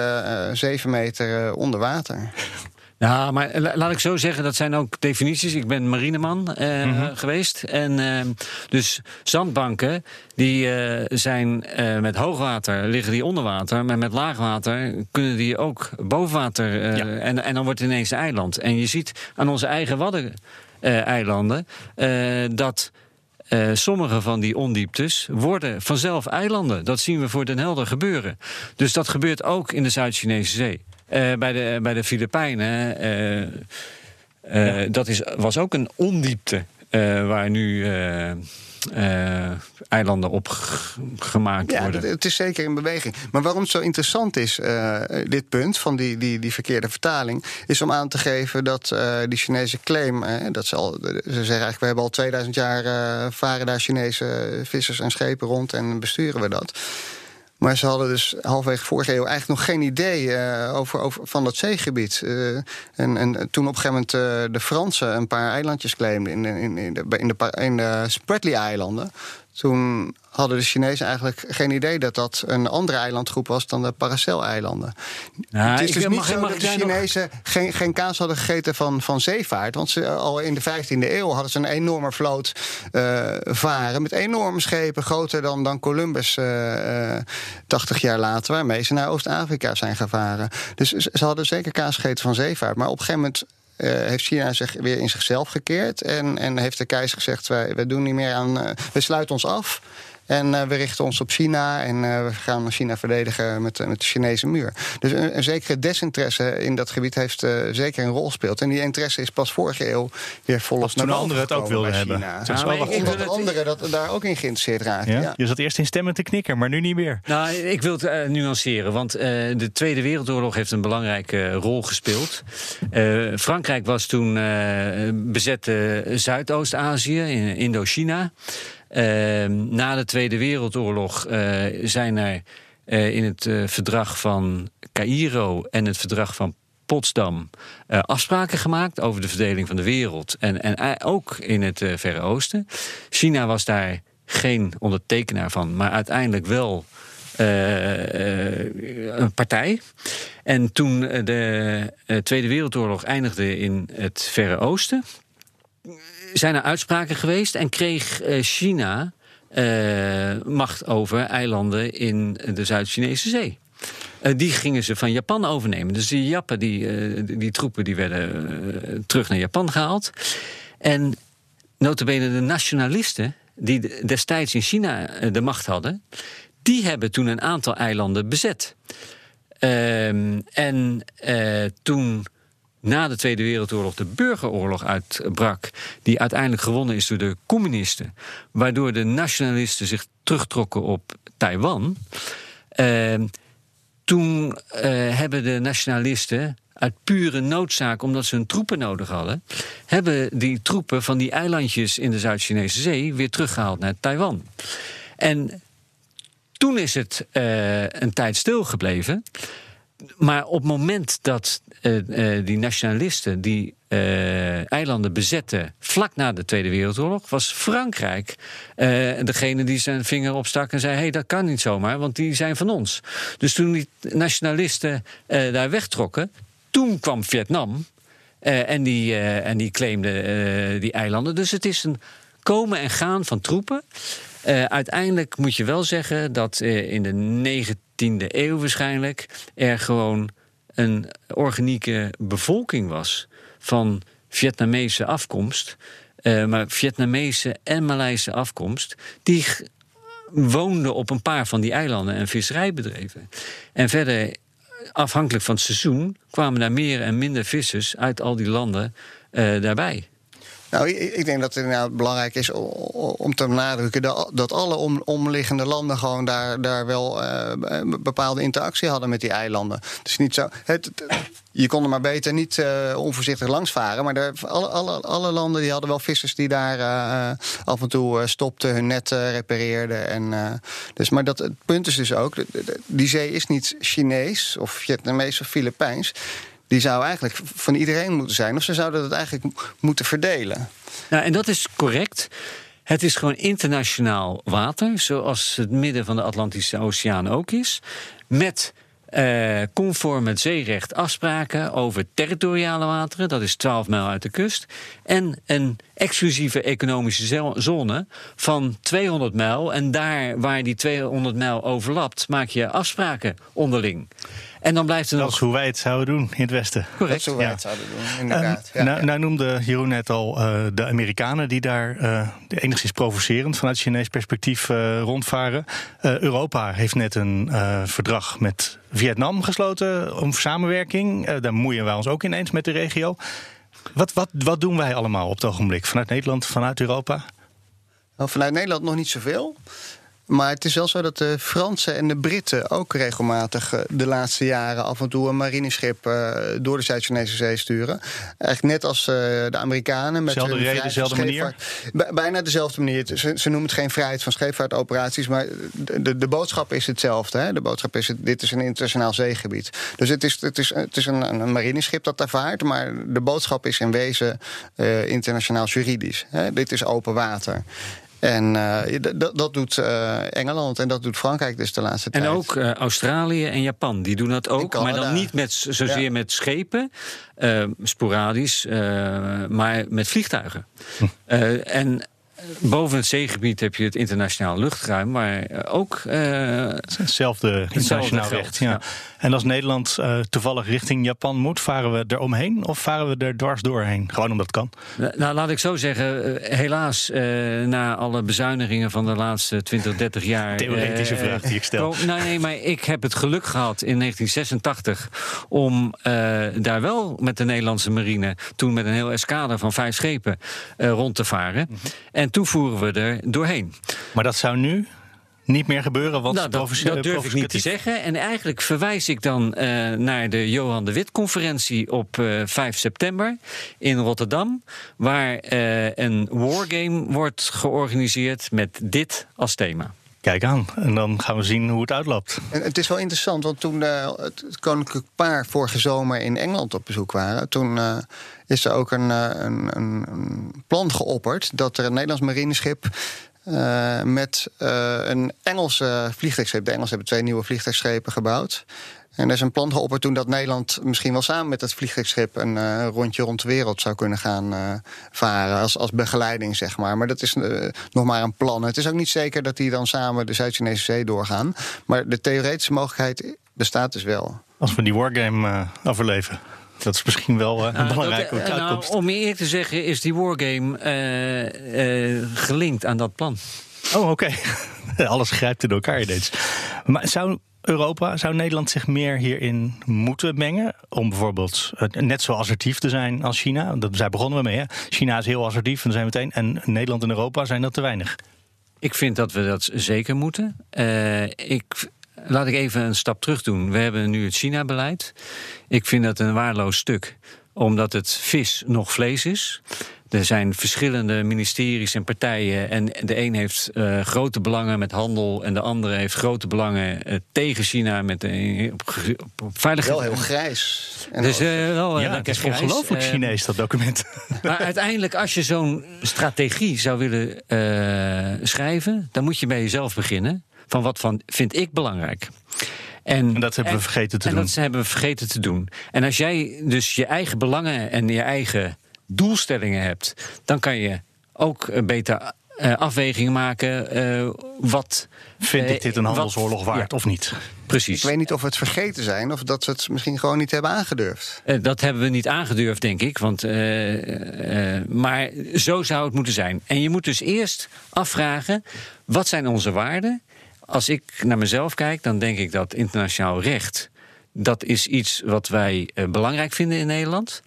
zeven meter onder water. Ja, maar laat ik zo zeggen, dat zijn ook definities. Ik ben marineman eh, mm geweest. En uh, dus zandbanken, die uh, zijn uh, met hoogwater, liggen die onder water. Maar met laagwater kunnen die ook boven water. Ja. en, en dan wordt het ineens een eiland. En je ziet aan onze eigen Wadden-eilanden dat... Uh, sommige van die ondieptes worden vanzelf eilanden. Dat zien we voor Den Helder gebeuren. Dus dat gebeurt ook in de Zuid-Chinese Zee. Uh, bij, de, bij de Filipijnen, uh, ja. dat is, was ook een ondiepte waar nu eilanden op gemaakt ja, worden. Het is zeker in beweging. Maar waarom het zo interessant is, dit punt van die, die, die verkeerde vertaling, is om aan te geven dat die Chinese claim, dat ze, al, ze zeggen eigenlijk, we hebben al 2000 jaar varen daar Chinese vissers en schepen rond en besturen we dat. Maar ze hadden dus halfwege vorige eeuw eigenlijk nog geen idee uh, over, over, van dat zeegebied. Uh, en, en toen op een gegeven moment uh, de Fransen een paar eilandjes claimden in, in, in de, in de Spratly-eilanden. Toen hadden de Chinezen eigenlijk geen idee dat dat een andere eilandgroep was dan de Paracel-eilanden. Ja, het is dus niet zo dat de Chinezen nog... geen, geen kaas hadden gegeten van, van zeevaart. Want ze, al in de 15e eeuw hadden ze een enorme vloot uh, varen. Met enorme schepen, groter dan, dan Columbus uh, uh, 80 jaar later. Waarmee ze naar Oost-Afrika zijn gevaren. Dus ze, ze hadden zeker kaas gegeten van zeevaart. Maar op een gegeven moment uh, heeft China zich weer in zichzelf gekeerd. En, en heeft de keizer gezegd: wij, wij doen niet meer aan. Uh, we sluiten ons af. En uh, we richten ons op China en uh, we gaan China verdedigen met, met de Chinese muur. Dus een, een zekere desinteresse in dat gebied heeft uh, zeker een rol gespeeld. En die interesse is pas vorige eeuw weer volop naar boven anderen het ook wilden hebben. Is wel omdat de anderen dat, daar ook in geïnteresseerd raken. Ja? Ja. Je zat eerst in stemmen te knikken, maar nu niet meer. Nou, ik wil het nuanceren, want de Tweede Wereldoorlog heeft een belangrijke rol gespeeld. Frankrijk was toen bezette Zuidoost-Azië, in Indochina. Uh, na de Tweede Wereldoorlog uh, zijn er uh, in het eh, verdrag van Cairo en het verdrag van Potsdam afspraken gemaakt over de verdeling van de wereld. En, en ook in het Verre Oosten. China was daar geen ondertekenaar van, maar uiteindelijk wel een partij. En toen de Tweede Wereldoorlog eindigde in het Verre Oosten zijn er uitspraken geweest en kreeg eh, China uh, macht over eilanden in de Zuid-Chinese Zee. Uh, die gingen ze van Japan overnemen. Dus die Jappen, die, die troepen, die werden terug naar Japan gehaald. En notabene de nationalisten, die destijds in China de macht hadden... die hebben toen een aantal eilanden bezet. Ehm, en toen na de Tweede Wereldoorlog de burgeroorlog uitbrak, die uiteindelijk gewonnen is door de communisten, waardoor de nationalisten zich terugtrokken op Taiwan. Uh, toen uh, hebben de nationalisten uit pure noodzaak, omdat ze hun troepen nodig hadden, hebben die troepen van die eilandjes in de Zuid-Chinese Zee weer teruggehaald naar Taiwan. En Toen is het een tijd stilgebleven. Maar op het moment dat die nationalisten die eilanden bezetten vlak na de Tweede Wereldoorlog, was Frankrijk degene die zijn vinger opstak en zei: hé, hey, dat kan niet zomaar, want die zijn van ons. Dus toen die nationalisten daar wegtrokken, toen kwam Vietnam. En, die, en die claimde die eilanden. Dus het is een komen en gaan van troepen. uiteindelijk moet je wel zeggen dat in de 19e eeuw waarschijnlijk er gewoon een organieke bevolking was van Vietnamese afkomst. maar Vietnamese en Maleise afkomst. Die woonden op een paar van die eilanden en visserijbedreven. En verder afhankelijk van het seizoen kwamen daar meer en minder vissers uit al die landen uh, daarbij. Nou, ik denk dat het nou belangrijk is om te benadrukken dat alle om, omliggende landen gewoon daar, daar wel uh, bepaalde interactie hadden met die eilanden. Dus niet zo. Je kon er maar beter niet uh, onvoorzichtig langs varen. Maar de, alle, alle, alle landen die hadden wel vissers die daar af en toe stopten, hun net repareerden. En, dus, maar dat, het punt is dus ook, die zee is niet Chinees of Vietnamees of Filipijns die zou eigenlijk van iedereen moeten zijn. Of ze zouden dat eigenlijk moeten verdelen. Nou, en dat is correct. Het is gewoon internationaal water, zoals het midden van de Atlantische Oceaan ook is. Met uh, conform het zeerecht afspraken over territoriale wateren, dat is 12 mijl uit de kust. En een exclusieve economische zone van 200 mijl. En daar waar die 200 mijl overlapt, maak je afspraken onderling. En dan blijft er dat nog... is hoe wij het zouden doen in het Westen. Correct. Dat is hoe wij het zouden doen, inderdaad. Um, ja, nou, nou, noemde Jeroen net al uh, de Amerikanen... die daar uh, enigszins provocerend vanuit Chinees perspectief uh, rondvaren. Europa heeft net een verdrag met Vietnam gesloten... om samenwerking. daar moeien wij ons ook ineens met de regio. Wat, wat, wat doen wij allemaal op het ogenblik? Vanuit Nederland, vanuit Europa? Nou, vanuit Nederland nog niet zoveel. Maar het is wel zo dat de Fransen en de Britten ook regelmatig eh, de laatste jaren af en toe een marineschip uh, door de Zuid-Chinese zee sturen. Eigenlijk net als uh, de Amerikanen. Met dezelfde reden, dezelfde manier? Bijna dezelfde manier. Ze, ze, noemen het geen vrijheid van scheepvaartoperaties, maar de, de, de boodschap is hetzelfde. Hè? De boodschap is: dit is een internationaal zeegebied. Dus het is, het is, het is een, een marineschip dat daar vaart, maar de boodschap is in wezen uh, internationaal juridisch. Hè? Dit is open water. En uh, dat doet uh, Engeland en dat doet Frankrijk dus de laatste en tijd. En ook uh, Australië en Japan, die doen dat ook. Maar dan niet met, zozeer ja. met schepen, sporadisch, maar met vliegtuigen. Hm. en boven het zeegebied heb je het internationaal luchtruim, maar ook. Uh, hetzelfde internationaal recht. Ja. ja. En als Nederland uh, toevallig richting Japan moet, varen we er omheen of varen we er dwars doorheen? Gewoon omdat het kan. Nou, laat ik zo zeggen. helaas, uh, na alle bezuinigingen van de laatste 20, 30 jaar. Theoretische vraag die ik stel. Oh, nou, nee, maar ik heb het geluk gehad in 1986 om daar wel met de Nederlandse marine, toen met een heel escade van vijf schepen, rond te varen. Mm -hmm. En toen voeren we er doorheen. Maar dat zou nu niet meer gebeuren? Want nou, dat, dat durf ik niet te zeggen. En eigenlijk verwijs ik dan uh, naar de Johan de Wit-conferentie op uh, 5 september in Rotterdam. Waar uh, een wargame wordt georganiseerd met dit als thema. Kijk aan. En dan gaan we zien hoe het uitloopt. En het is wel interessant, want toen uh, het koninklijk paar vorige zomer in Engeland op bezoek waren, toen uh, is er ook een, een, een, plan geopperd dat er een Nederlands marineschip uh, met een Engelse vliegtuigschip. De Engelsen hebben twee nieuwe vliegtuigschepen gebouwd. En er is een plan geopperd toen dat Nederland misschien wel samen met het vliegtuigschip een uh, rondje rond de wereld zou kunnen gaan uh, varen. Als, als begeleiding, zeg maar. Maar dat is uh, nog maar een plan. Het is ook niet zeker dat die dan samen de Zuid-Chinese Zee doorgaan. Maar de theoretische mogelijkheid bestaat dus wel. Als we die wargame overleven. Dat is misschien wel een nou, belangrijke dat, nou, Om eerlijk te zeggen is die wargame gelinkt aan dat plan. Oh, oké. Okay. Alles grijpt in elkaar ineens. Maar zou Europa, zou Nederland zich meer hierin moeten mengen? Om bijvoorbeeld net zo assertief te zijn als China? Dat, daar begonnen we mee. Hè? China is heel assertief en zijn meteen. En Nederland en Europa zijn dat te weinig. Ik vind dat we dat zeker moeten. Uh, ik, laat ik even een stap terug doen. We hebben nu het China-beleid. Ik vind dat een waardeloos stuk omdat het vis nog vlees is. Er zijn verschillende ministeries en partijen. En de een heeft uh, grote belangen met handel. En de andere heeft grote belangen uh, tegen China met op, op veiligheid. Wel heel grijs. En dus, wel, ja, het is ongelooflijk Chinees, dat document. Maar uiteindelijk, als je zo'n strategie zou willen schrijven... dan moet je bij jezelf beginnen. Van wat van, vind ik belangrijk? En, en, dat hebben we vergeten te en doen. dat hebben we vergeten te doen. En als jij dus je eigen belangen en je eigen doelstellingen hebt, dan kan je ook beter uh, afwegingen maken. Uh, wat. Vind ik dit een handelsoorlog wat, waard ja, of niet? Precies. Ik weet niet of we het vergeten zijn of dat ze het misschien gewoon niet hebben aangedurfd. Uh, dat hebben we niet aangedurfd, denk ik. Want, maar zo zou het moeten zijn. En je moet dus eerst afvragen: wat zijn onze waarden? Als ik naar mezelf kijk, dan denk ik dat internationaal recht. Dat is iets wat wij belangrijk vinden in Nederland.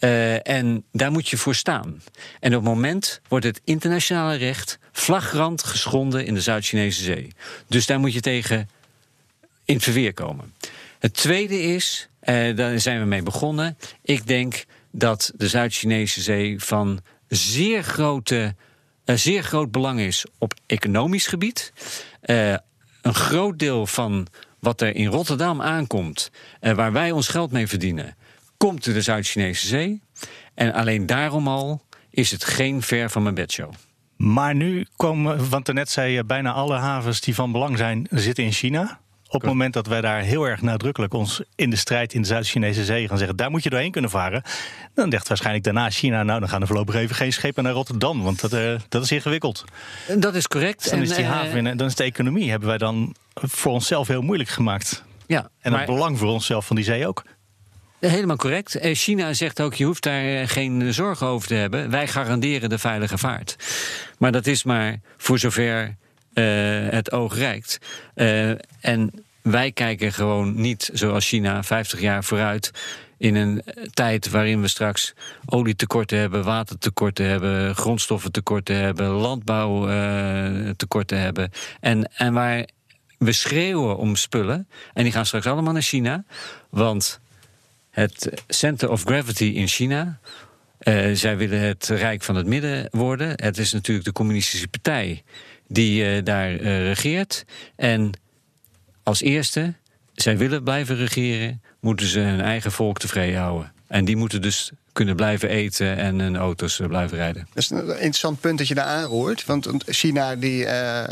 Uh, en daar moet je voor staan. En op het moment wordt het internationale recht flagrant geschonden in de Zuid-Chinese Zee. Dus daar moet je tegen in verweer komen. Het tweede is, uh, daar zijn we mee begonnen. Ik denk dat de Zuid-Chinese Zee van zeer, grote, uh, zeer groot belang is op economisch gebied. een groot deel van wat er in Rotterdam aankomt, waar wij ons geld mee verdienen komt de Zuid-Chinese Zee. En alleen daarom al is het geen ver van mijn bedshow. Maar nu komen, want net zei je, bijna alle havens die van belang zijn, zitten in China. Op het moment dat wij daar heel erg nadrukkelijk ons in de strijd in de Zuid-Chinese Zee gaan zeggen, daar moet je doorheen kunnen varen. Dan dacht waarschijnlijk daarna China, nou dan gaan er voorlopig even geen schepen naar Rotterdam, want dat, uh, dat is ingewikkeld. Dat is correct. Dus dan is die uh, haven, dan is de economie, hebben wij dan voor onszelf heel moeilijk gemaakt. Ja, en het belang voor onszelf van die zee ook. Helemaal correct. Eh, China zegt ook, je hoeft daar eh, geen zorgen over te hebben. Wij garanderen de veilige vaart. Maar dat is maar voor zover uh, het oog reikt. Uh, en wij kijken gewoon niet zoals China 50 jaar vooruit in een tijd waarin we straks olietekorten hebben, watertekorten hebben, grondstoffentekorten hebben, landbouwtekorten hebben. En, en waar we schreeuwen om spullen. En die gaan straks allemaal naar China. Want het Center of Gravity in China. Uh, zij willen het Rijk van het Midden worden. Het is natuurlijk de Communistische Partij die uh, daar uh, regeert. En als eerste, zij willen blijven regeren, moeten ze hun eigen volk tevreden houden. En die moeten dus kunnen blijven eten en hun auto's blijven rijden. Dat is een interessant punt dat je daar aanroert. Want China die, uh,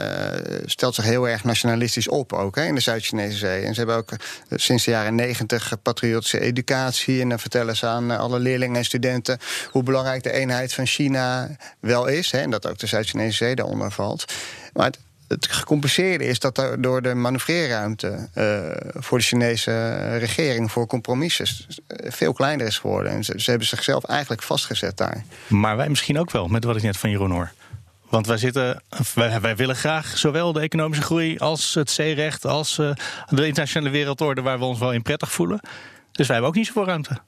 stelt zich heel erg nationalistisch op ook hè, in de Zuid-Chinese Zee. En ze hebben ook eh, sinds de jaren negentig patriotische educatie. En dan vertellen ze aan alle leerlingen en studenten hoe belangrijk de eenheid van China wel is. Hè, en dat ook de Zuid-Chinese Zee daaronder valt. Maar het gecompenseerde is dat er door de manoeuvreerruimte uh, voor de Chinese regering voor compromissen veel kleiner is geworden. En ze, hebben zichzelf eigenlijk vastgezet daar. Maar wij misschien ook wel, met wat ik net van Jeroen hoor. Want wij, zitten, wij, willen graag zowel de economische groei als het zeerecht, als uh, de internationale wereldorde waar we ons wel in prettig voelen. Dus wij hebben ook niet zoveel ruimte.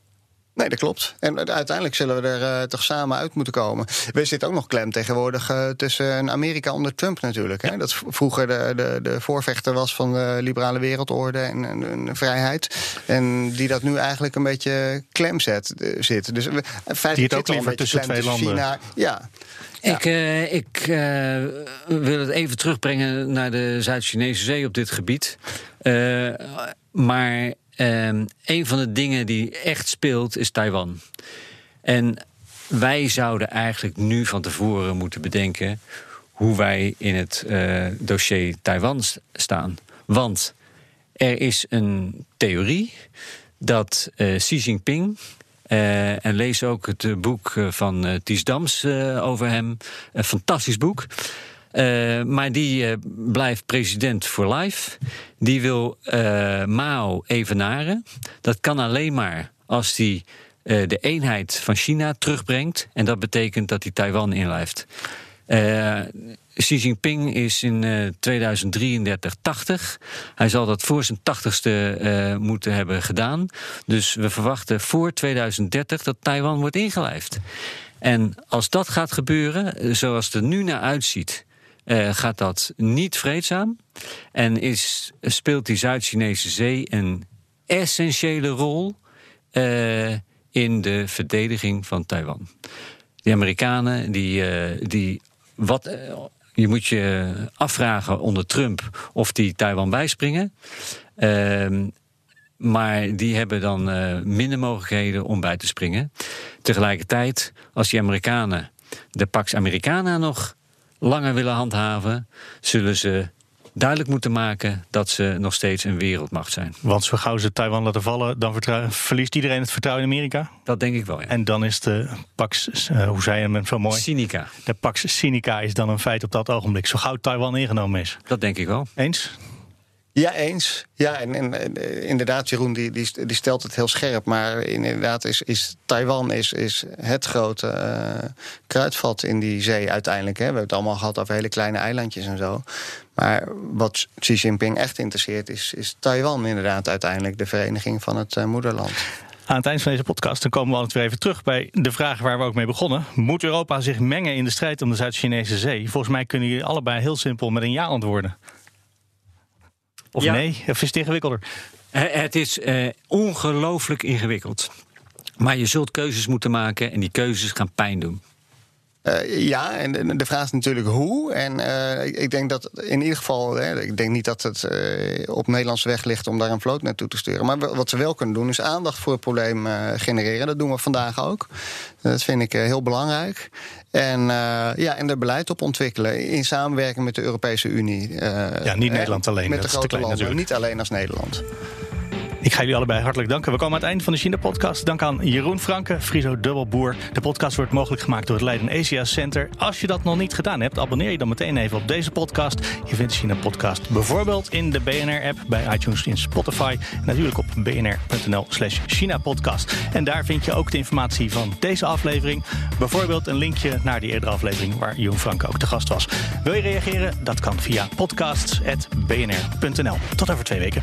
Nee, dat klopt. En uiteindelijk zullen we er uh, toch samen uit moeten komen. We zitten ook nog klem tegenwoordig uh, tussen Amerika onder Trump natuurlijk. Hè? Dat vroeger de, de, de voorvechter was van de liberale wereldorde en, en, en vrijheid. En die dat nu eigenlijk een beetje klem zet, zit. Dus we, feitelijk het ook liever tussen twee landen. China, ja. Ja. Ik, uh, ik uh, wil het even terugbrengen naar de Zuid-Chinese Zee op dit gebied. Uh, maar Um, een van de dingen die echt speelt is Taiwan. En wij zouden eigenlijk nu van tevoren moeten bedenken hoe wij in het uh, dossier Taiwan staan. Want er is een theorie dat uh, Xi Jinping. Uh, en lees ook het boek van Ties Dams over hem. Een fantastisch boek. Uh, maar die uh, blijft president voor life. Die wil uh, Mao evenaren. Dat kan alleen maar als hij de eenheid van China terugbrengt. En dat betekent dat hij Taiwan inlijft. Xi Jinping is in 2033 80. Hij zal dat voor zijn 80ste moeten hebben gedaan. Dus we verwachten voor 2030 dat Taiwan wordt ingelijfd. En als dat gaat gebeuren, zoals het er nu naar uitziet uh, gaat dat niet vreedzaam. En is, speelt die Zuid-Chinese Zee een essentiële rol uh, in de verdediging van Taiwan. Die Amerikanen, die, die wat. je moet je afvragen onder Trump of die Taiwan bijspringen. Ehm, maar die hebben dan minder mogelijkheden om bij te springen. Tegelijkertijd, als die Amerikanen de Pax Americana nog langer willen handhaven, zullen ze duidelijk moeten maken dat ze nog steeds een wereldmacht zijn. Want zo gauw ze Taiwan laten vallen, dan verliest iedereen het vertrouwen in Amerika? Dat denk ik wel, ja. En dan is de Pax, uh, hoe zei je hem zo mooi? Cynica. De Pax Cynica is dan een feit op dat ogenblik, zo gauw Taiwan ingenomen is. Dat denk ik wel. Eens? Ja, eens. Ja, en, en eh, inderdaad, Jeroen, die, die, stelt het heel scherp. Maar inderdaad is, is Taiwan is, is het grote uh, kruidvat in die zee uiteindelijk. Hè. We hebben het allemaal gehad over hele kleine eilandjes en zo. Maar wat Xi Jinping echt interesseert, is, is Taiwan inderdaad uiteindelijk de vereniging van het uh, moederland. Aan het eind van deze podcast dan komen we altijd weer even terug bij de vraag waar we ook mee begonnen. Moet Europa zich mengen in de strijd om de Zuid-Chinese zee? Volgens mij kunnen jullie allebei heel simpel met een ja antwoorden. Of nee? Of is het ingewikkelder? Het is uh, ongelooflijk ingewikkeld. Maar je zult keuzes moeten maken en die keuzes gaan pijn doen. Uh, ja, en de vraag is natuurlijk hoe. En uh, ik denk dat in ieder geval, hè, ik denk niet dat het uh, op Nederlandse weg ligt om daar een vloot naartoe te sturen. Maar wat ze wel kunnen doen, is aandacht voor het probleem genereren. Dat doen we vandaag ook. Dat vind ik heel belangrijk. En, ja, en er beleid op ontwikkelen in samenwerking met de Europese Unie. ja, niet Nederland alleen. Met de grote landen, natuurlijk. niet alleen als Nederland. Ik ga jullie allebei hartelijk danken. We komen aan het eind van de China-podcast. Dank aan Jeroen Franke, Friso Dubbelboer. De podcast wordt mogelijk gemaakt door het Leiden Asia Center. Als je dat nog niet gedaan hebt, abonneer je dan meteen even op deze podcast. Je vindt de China-podcast bijvoorbeeld in de BNR-app, bij iTunes, in Spotify. En natuurlijk op bnr.nl slash China-podcast. En daar vind je ook de informatie van deze aflevering. Bijvoorbeeld een linkje naar die eerdere aflevering waar Jeroen Franke ook te gast was. Wil je reageren? Dat kan via podcasts.bnr.nl. Tot over twee weken.